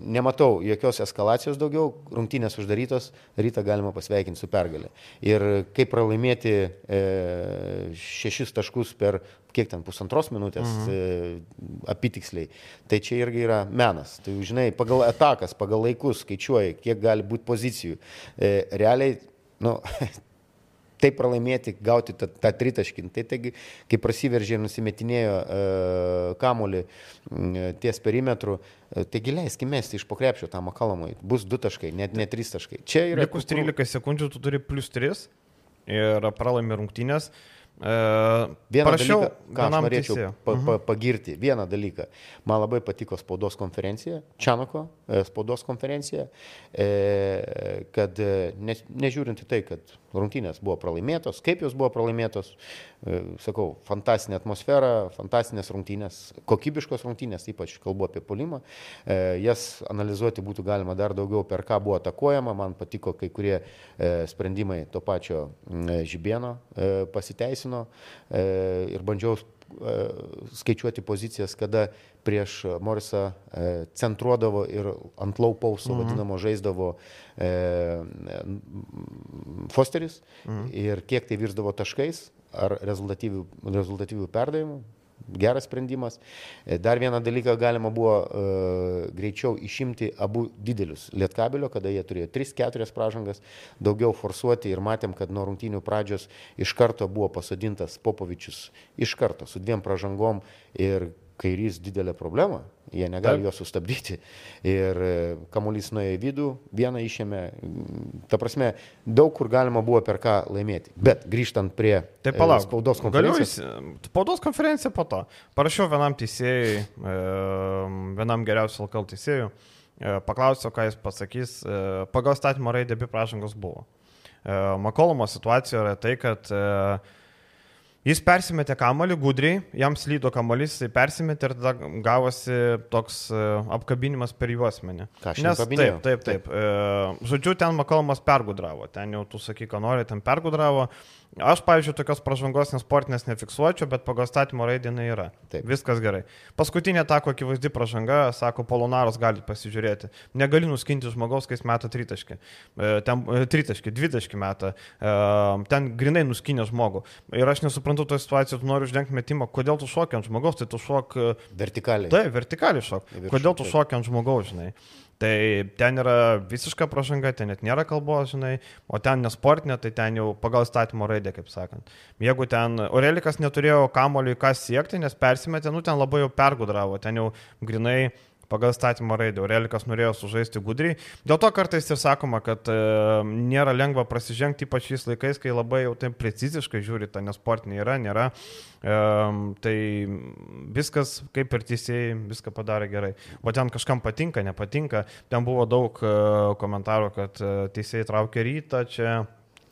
nematau jokios eskalacijos daugiau, rungtynės uždarytos, rytą galima pasveikinti su pergalė. Ir kaip pralaimėti e, šešis taškus per kiek ten pusantros minutės mhm. e, apitiksliai, tai čia irgi yra menas. Tai žinai, pagal atakas, pagal laikus skaičiuoji, kiek gali būti pozicijų. E, realiai, nu, taip pralaimėti, gauti tą, tą tritaškį. Tai taigi, kai prasiveržė ir nusimetinėjo e, kamolį m, ties perimetru, e, taigi leiskime mesti iš pokrepšio tą makalomui. Bus du taškai, net ne trys taškai. Čia yra Likus 13 sekundžių tu turi plus 3 ir pralaimi rungtynės. E, Vieną parašiau dalyką, ką aš norėčiau teisėjui. pa, pa, pagirti, vieną dalyką. Man labai patiko spaudos konferencija, Čianako e, spaudos konferencija, e, kad e, ne, nežiūrint į tai, kad rungtynės buvo pralaimėtos, kaip jos buvo pralaimėtos, e, sakau, fantastinė atmosfera, fantastinės rungtynės, kokybiškos rungtynės, ypač kalbu apie polimą, e, jas analizuoti būtų galima dar daugiau, per ką buvo atakuojama, man patiko kai kurie e, sprendimai to pačio Žibėno pasiteisino. ir bandžiau skaičiuoti pozicijas, kada prieš Morisą e, centruodavo ir ant laupauso mhm. vadinamo žaisdavo e, Fosteris mhm. ir kiek tai virsdavo taškais ar rezultatyvių, rezultatyvių perdavimų, geras sprendimas. E, dar vieną dalyką galima buvo uh, greičiau išimti abu didelius lietkabelio, kada jie turėjo 3-4 pražangas, daugiau forsuoti ir matėm, kad nuo rungtynių pradžios iš karto buvo pasodintas Popovičius iš karto su dviem pražangom ir kairys didelė problema, jie negali jo sustabdyti. Ir e, kamuolys nuėjo į vidų, vieną išėmė. Ta prasme, daug kur galima buvo per ką laimėti. Bet grįžtant prie tai palauk, spaudos konferencijos. Spaudos konferencija po to. Parašiau vienam teisėjui, e, vienam geriausiu LKL teisėjui, paklausiau, ką jis pasakys. Pagal statymo raidę abi pražangos buvo. Makolomo situacija yra tai, kad Jis persimetė kamolį gudriai, jam slydo kamolys, jis persimetė ir tada gavosi toks e, apkabinimas per juosmenį. Nes, taip, taip, taip. taip. Žodžiu, ten Makalomas pergudravo, ten jau tu sakai, ką nori, ten pergudravo. Aš, pavyzdžiui, tokios pažangos nesportinės nefiksuočiau, bet pagal statymo raidinai yra. Taip. Viskas gerai. Paskutinė tako akivaizdi pažanga, sako, Polonaras gali pasižiūrėti. Negali nuskinti žmogaus, kai jis meta tritaškį. E, ten e, tritaškį, dvitaškį meta. E, ten grinai nuskinė žmogų. Ir aš nesuprantu to situacijos, tu nori uždengti metimą. Kodėl tu šoki ant žmogaus, tai tu šok... Vertikaliai. Taip, vertikaliai šok. Kodėl tu šoki ant žmogaus, žinai. Tai ten yra visiška pražanga, ten net nėra kalbos, žinai, o ten nesportinė, tai ten jau pagal statymo raidę, kaip sakant. Jeigu ten Aurelikas neturėjo kamoliui kas siekti, nes persimetė, nu ten labai jau pergudravo, ten jau grinai pagal statymo raidę. Aurelikas norėjo sužaisti gudriai. Dėl to kartais ir sakoma, kad e, nėra lengva prasižengti, ypač šiais laikais, kai labai jau taip preciziškai žiūri, ta nesportinė yra, nėra. E, tai viskas, kaip ir teisėjai, viską padarė gerai. O ten kažkam patinka, nepatinka. Ten buvo daug e, komentarų, kad e, teisėjai traukia rytą čia.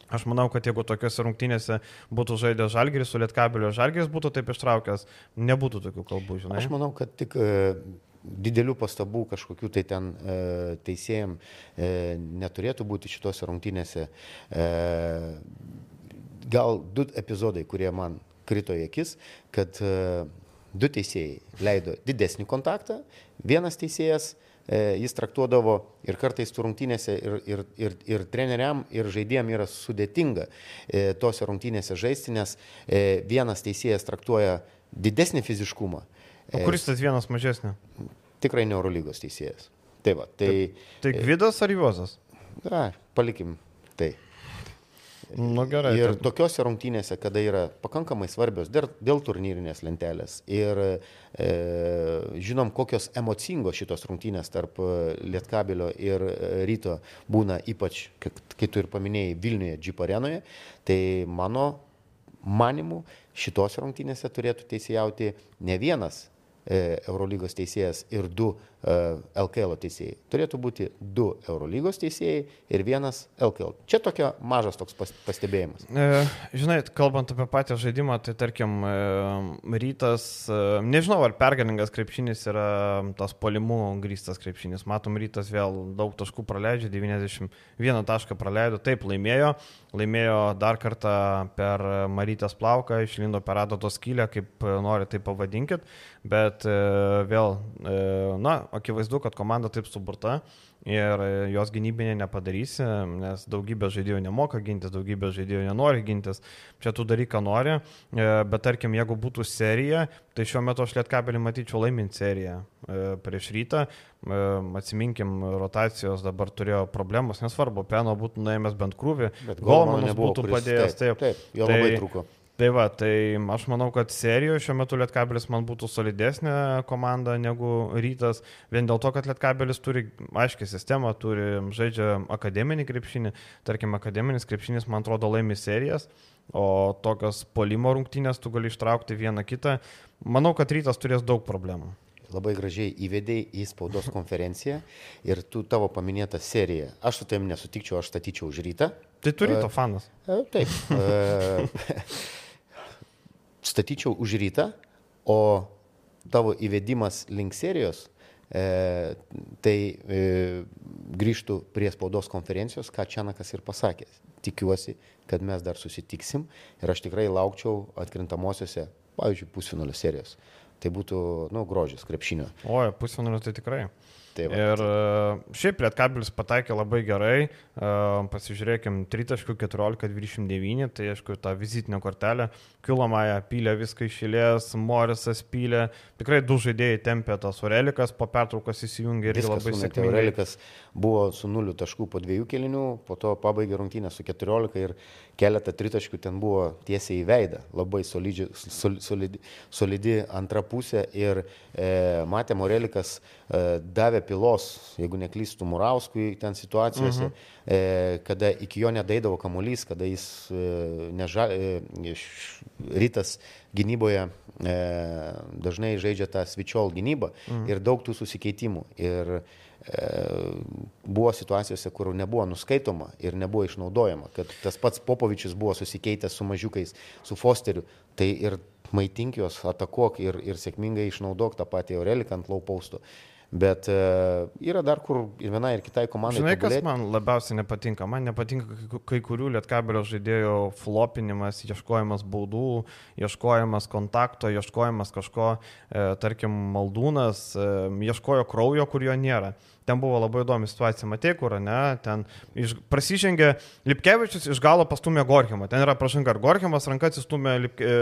Aš manau, kad jeigu tokiuose rungtynėse būtų žaidęs Žalgiris su Lietkabilio Žalgiris būtų taip ištraukęs, nebūtų tokių kalbų, žinai. Aš manau, kad tik e, didelių pastabų kažkokių tai ten e, teisėjim e, neturėtų būti šitose rungtynėse. E, gal du epizodai, kurie man krito į akis, kad e, du teisėjai leido didesnį kontaktą, vienas teisėjas e, jis traktuodavo ir kartais rungtynėse ir, ir, ir, ir treneriam, ir žaidėjim yra sudėtinga e, tose rungtynėse žaisti, nes e, vienas teisėjas traktuoja didesnį fiziškumą, O kuris tas vienas mažesnė? Tikrai ne Eurolygos teisėjas. Tai va, tai... Tai, tai Gvidas ar Juozas? Na, palikim tai. Nu, gerai. Ir tai... tokiuose rungtynėse, kada yra pakankamai svarbios dėl, dėl turnyrinės lentelės ir e, žinom, kokios emocingos šitos rungtynės tarp e, Lietkabilio ir e, Ryto būna, ypač, kai tu ir paminėjai, Vilniuje, Džip arenoje, tai mano manimu šitos rungtynėse turėtų teisėjauti ne vienas Eurolygos teisėjas ir du LKL e, teisėjai. Turėtų būti du Eurolygos teisėjai ir vienas LKL. Čia tokia mažas toks pastebėjimas. E, žinai, kalbant apie patį žaidimą, tai tarkim, e, rytas, e, nežinau, ar pergalingas krepšinis yra tas polimų grįstas krepšinis. Matom, rytas vėl daug taškų praleidžia, 91 tašką praleido, taip laimėjo, laimėjo dar kartą per Marytės plauką, išlindo per adatos skylę, kaip nori tai pavadinkit bet e, vėl, e, na, akivaizdu, kad komanda taip suburta ir e, jos gynybinė nepadarysi, nes daugybė žaidėjų nemoka gintis, daugybė žaidėjų nenori gintis, čia tu daryk, ką nori, bet tarkim, jeigu būtų serija, tai šiuo metu aš lietkabelį matyčiau laimint seriją prieš rytą, atsiminkim, rotacijos dabar turėjo problemos, nesvarbu, Peno būtų nuėmęs bent krūvį, Golmanas būtų padėjęs, taip, taip, taip jo labai tai, trūko. Tai va, tai aš manau, kad serijoje šiuo metu Lietkabelis man būtų solidesnė komanda negu Rytas, vien dėl to, kad Lietkabelis turi aiškę sistemą, turi žaidžia akademinį krepšinį, tarkim, akademinis krepšinis, man atrodo, laimi serijas, o tokios polimo rungtynės tu gali ištraukti vieną kitą. Manau, kad Rytas turės daug problemų labai gražiai įvedėjai į spaudos konferenciją ir tu tavo paminėtą seriją. Aš su tavim nesutikčiau, aš statyčiau už rytą. Tai turi to fanas. Taip. Statyčiau už rytą, o tavo įvedimas link serijos, e, tai e, grįžtų prie spaudos konferencijos, ką Čianakas ir pasakė. Tikiuosi, kad mes dar susitiksim ir aš tikrai laukčiau atkrintamosiose, pavyzdžiui, pusfinalio serijos. Tai būtų, nu, grožis krepšinio. O, pusfinalio tai tikrai. Tai va, Ir e, šiaip Lietkabilis pataikė labai gerai, e, pasižiūrėkim, 3.14.29, tai aišku, tą vizitinę kortelę, Kilomąją pylė viską išėlės, Morisas pylė, tikrai du žaidėjai tempė tas Orelikas, po pertraukos įsijungė ir labai sėkmingai. Aurelikas buvo su nuliu taškų po dviejų kelinių, po to pabaigė rungtynę su 14 ir keletą tritaškių ten buvo tiesiai į veidą. Labai solidži, sol, solidi, solidi antra pusė ir e, matėm, Aurelikas e, davė pilos, jeigu neklystų Murauskui ten situacijose, mhm. e, kada iki jo nedaidavo kamuolys, kada jis e, neža, e, rytas gynyboje dažnai žaidžia tą svičiol gynybą mhm. ir daug tų susikeitimų. Ir buvo situacijose, kur nebuvo nuskaitoma ir nebuvo išnaudojama, kad tas pats Popovičius buvo susikeitęs su mažiukais, su Fosteriu, tai ir maitink juos, atakuok ir, ir sėkmingai išnaudok tą patį Aureliką ant laupausto. Bet e, yra dar kur ir vienai, ir kitai komandai. Žinai, kas tobulėti. man labiausiai nepatinka? Man nepatinka kai- kai kurių lietkabelio žaidėjų flopinimas, ieškojimas baudų, ieškojimas kontakto, ieškojimas kažko, e, tarkim, maldūnas, e, ieškojo kraujo, kur jo nėra. Ten buvo labai įdomi situacija, matė, kur, ne, ten iš, prasižengė Lipkevičius iš galo pastumė Gorhimą. Ten yra pražanga, ar Gorhimas ranka atsistumė Lip, e,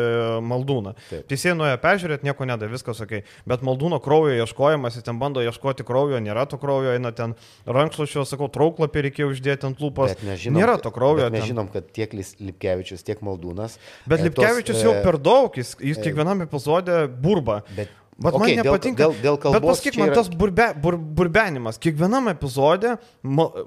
Maldūną. Teisėjai nuėjo peržiūrėti, nieko nedavė, viskas ok. Bet Maldūno kraujo ieškojimas, jis ten bando ieškoti kraujo, nėra to kraujo, eina ten rankšluošio, sakau, trauklapį reikėjo uždėti ant lūpos. Bet mes žinom, nėra to kraujo. Mes žinom, kad tiek Lipkevičius, tiek Maldūnas. Bet e, Lipkevičius tos, jau e, per daug, jis, jis kiekvienam epizode burba. Bet, Bet okei, man dėl- nepatinka. Dėl, dėl Bet kalbos. pasakyk čia man yra- tas burbe, bur, burbenimas. Kiekvienam epizode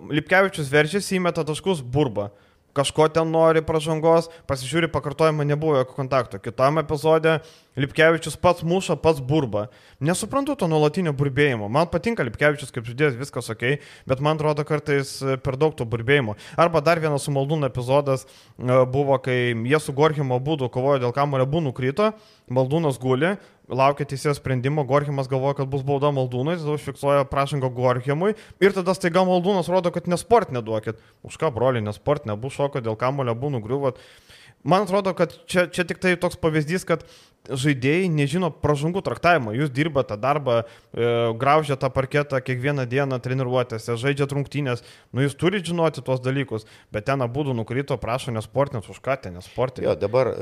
Lipkevičius verčiasi, įmeta taškus burba. Kažko ten nori pažangos, pasižiūri pakartojimą, nebuvo jokio kontakto. Kitam epizode Lipkevičius pats muša, pats burba. Nesuprantu to nuolatinio burbėjimo. Man patinka Lipkevičius kaip žaidėjas, viskas ok, bet man atrodo kartais e, per daug to burbėjimo. Arba dar vienas su Maldūno epizodas e, buvo, kai jie su Gorhimo būdu kovojo dėl kamulio, abu nukrito, Maldūnas guli, laukia teisėjo sprendimo, Gorhimas galvoja, kad bus bauda Maldūnui, tada užfiksuoja prašangą Gorhimui ir tada staiga Maldūnas rodo, kad nesport neduokit. Už ką, broli, nesport, nebus šoko, dėl kamulio būnų griuvot. Man atrodo, kad čia, čia tik tai toks pavyzdys, kad žaidėjai nežino pražangų traktavimo. Jūs dirbate darbą, e, graužia tą parketą kiekvieną dieną treniruotėse, žaidžia rungtynės. Nu, jūs turite žinoti tuos dalykus, bet ten abu nukrito, prašo nesportinės, už ką ten Jo, nesportinės. dabar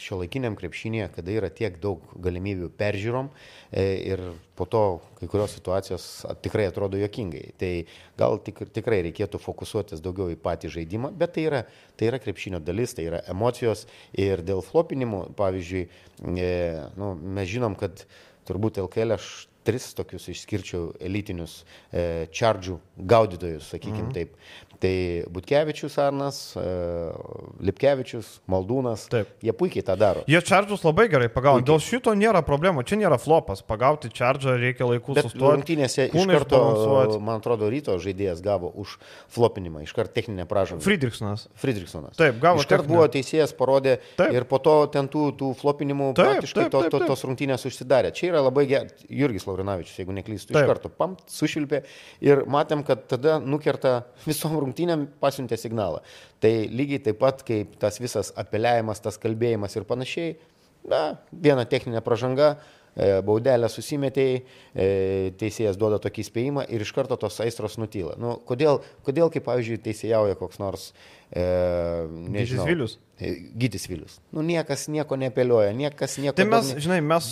šio laikiniam krepšinėje, kada yra tiek daug galimybių peržiūrom e, ir po to kai kurios situacijos tikrai atrodo jokingai. Tai gal tik, tikrai reikėtų fokusuotis daugiau į patį žaidimą, bet tai yra, tai yra krepšinio dalis, tai yra emocijos ir dėl flopinimų, pavyzdžiui, e, nu, mes žinom, kad turbūt LKL aš tris tokius išskirčiau elitinius e, čardžių gaudytojus, sakykime mhm. taip. Tai Butkevičius Arnas, e, Lipkevičius, Maldūnas, Taip. jie puikiai tą daro. Jie čardžus labai gerai pagavo. Dėl šito nėra problemų. Čia nėra flopas. Pagauti čardžą reikia laiku Bet sustoti. rungtynėse iš karto, išbalansuot. man atrodo, ryto žaidėjas gavo už flopinimą, iš karto techninę pražangą. Friedrichsonas. Friedrichsonas. Taip, gavo Iš karto buvo teisėjas, parodė Taip. ir po to ten tų, tų flopinimų Taip, praktiškai taip, to, taip, to, taip. tos rungtynės užsidarė. Čia yra labai geras, Jurgis Laurinavičius, jeigu neklystu, iš Taip. karto pam, sušvilpė ir matėm, kad tada nukerta visom rungtynėm pasiuntė signalą. Tai lygiai taip pat kaip tas visas apeliavimas, tas kalbėjimas ir panašiai, na, viena techninė pražanga. e, Baudelę susimetėjai, e, teisėjas duoda tokį įspėjimą ir iš karto tos aistros nutyla. Nu, kodėl, kodėl, kaip pavyzdžiui, teisėjauja koks nors, e, nežinau, Vilius? E, Gytis Vilius. Nu, niekas nieko nepelioja, niekas nieko Tai mes, ne- žinai, mes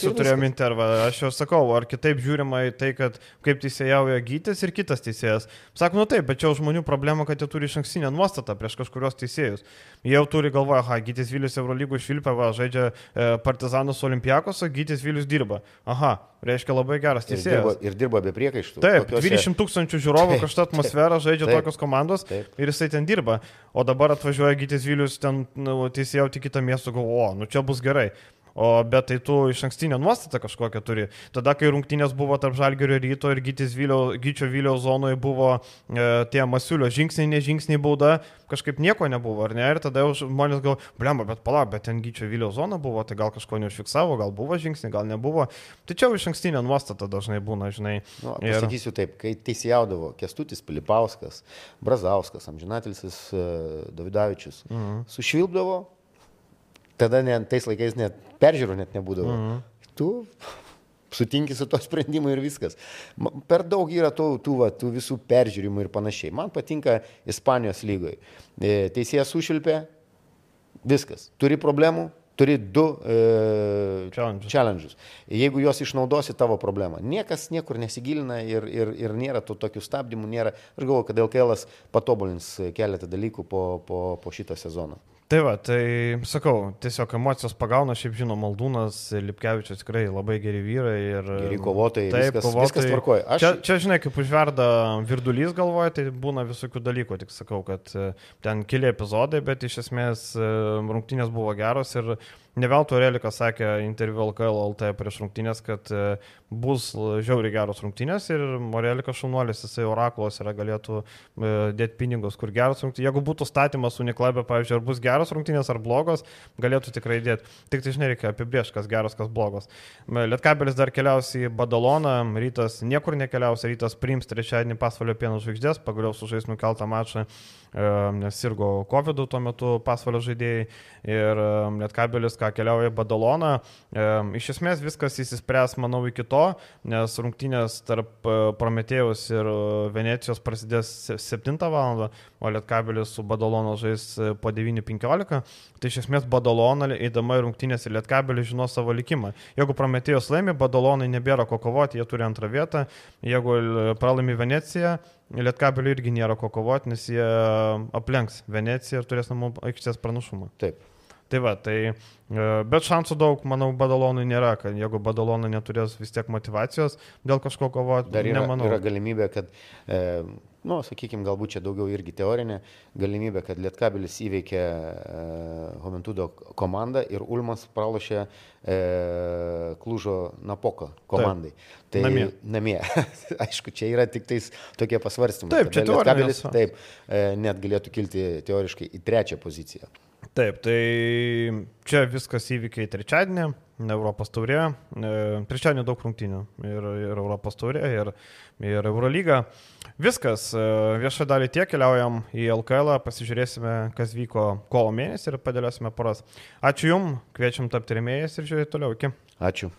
su ir turėjome viskas. intervą. Aš jau sakau, ar kitaip žiūrima į tai, kad kaip teisėjauja gytis ir kitas teisėjas. Sako, nu taip, bet čia žmonių problema, kad jie turi iš ankstinę nuostatą prieš kažkurios teisėjus. Jie jau turi galvoje, ha, gytis Vilius Eurolygų išvilpė, va, žaidžia e, Partizanus Olimpiakos, o gytis Vilius dirba. Aha, reiškia labai geras Ir dirba, teisėjas. ir dirba be priekaištų. Taip, Tokiose- 20 tūkstančių žiūrovų, kažta atmosfera, žaidžia taip, tokios komandos taip. ir jisai ten dirba. O dabar atvažiuoja Gytis Vilius ten nu, teisėjauti kitą miestą, galvo, o, nu čia bus gerai. O bet tai tu iš ankstinę nuostatą kažkokią turi. Tada, kai rungtynės buvo tarp Žalgerio ryto ir Gyčio Vilio zonoje buvo e, tie Masiulio žingsniai, nežingsniai bauda, kažkaip nieko nebuvo, ar ne? Ir tada jau žmonės gal, blemba, bet pala, bet ten Gyčio Vilio zona buvo, tai gal kažko neužfiksavo, gal buvo žingsniai, gal nebuvo. Tai čia jau iš ankstinė nuostata dažnai būna, žinai. Nu, ir... taip, kai teisėjaudavo Kestutis Pilipauskas, Brazauskas, Amžinatelsis e, Davidavičius, mhm. sušvilpdavo, tada net, tais laikais net peržiūrų net nebūdavo. Mhm. Tu sutinki su to sprendimu ir viskas. Per daug yra tų, tų, va, tų visų peržiūrimų ir panašiai. Man patinka Ispanijos lygoje. Teisėjas sušilpė, viskas. Turi problemų, turi du e, challenges. challenges. Jeigu juos išnaudosi tavo problemą, niekas niekur nesigilina ir, ir, ir nėra tų tokių stabdymų, nėra. Aš galvoju, kad LKL patobulins keletą dalykų po, po, po šito sezono. Tai va, tai sakau, tiesiog emocijos pagauna, šiaip žinoma, Maldūnas, Lipkevičius tikrai labai geri vyrai ir... Geri kovotojai, taip, viskas, kovotojai. viskas tvarkoja. Aš... Čia, čia, žinai, kaip užverda virdulys galvoje, tai būna visokių dalykų, tik sakau, kad e, ten keli epizodai, bet iš esmės e, rungtynės buvo geros ir Ne veltui Relikas sakė interviu LKL LT prieš rungtynės, kad e, bus žiauriai geros rungtynės ir Morelikas šaunuolis, jisai orakulos yra galėtų e, dėti pinigus, kur geros rungtynės. Jeigu būtų statymas Uniklabė, pavyzdžiui, ar bus geros rungtynės ar blogos, galėtų tikrai dėti. Tik tai žinai, reikia apibriežti, kas geros, kas blogos. Lietkabelis dar keliaus į Badaloną, rytas niekur nekeliaus, rytas priims trečiadienį pasvalio pieno žvaigždės, pagaliau sužais nukeltą mačą nes sirgo COVID tuo metu pasvalio žaidėjai ir Lietkabelis, ką keliauja Badaloną. Iš esmės viskas įsispręs, manau, iki to, nes rungtynės tarp e, Prometėjus ir e, Venecijos prasidės 7 val. o Lietkabelis su Badalono žais e, po 9.15. Tai iš esmės Badalona, eidama į rungtynės ir Lietkabelis žino savo likimą. Jeigu Prometėjus laimi, Badalonai nebėra ko kovoti, jie turi antrą vietą. Jeigu pralaimi Veneciją, Lietkabeliui irgi nėra ko kovoti, nes jie aplenks Veneciją ir turės namų aikštės pranašumą. Taip. Tai va, tai, e, bet šansų daug, manau, Badalonui nėra, kad jeigu Badalonai neturės vis tiek motivacijos dėl kažko kovoti, dar yra, nemanau. yra galimybė, kad e, nu, sakykime, galbūt čia daugiau irgi teorinė galimybė, kad Lietkabilis įveikė e, Homentudo komandą ir Ulmas pralošė e, Klužo Napoką komandai. Taip. Tai namie. namie. Aišku, čia yra tik tais tokie pasvarstymai. Taip, čia Lietkabilis taip, e, net galėtų kilti teoriškai į trečią poziciją. Taip, tai čia viskas įvykiai trečiadienį, Europos taurė, e, trečiadienį daug rungtynių ir, ir Europos taurė, ir, ir Eurolyga. Viskas, e, viešą dalį tiek keliaujam į LKL, pasižiūrėsime, kas vyko kovo mėnesį ir padėliosime poras. Ačiū Jums, kviečiam tapti remėjais ir žiūrėti toliau. Iki. Ačiū.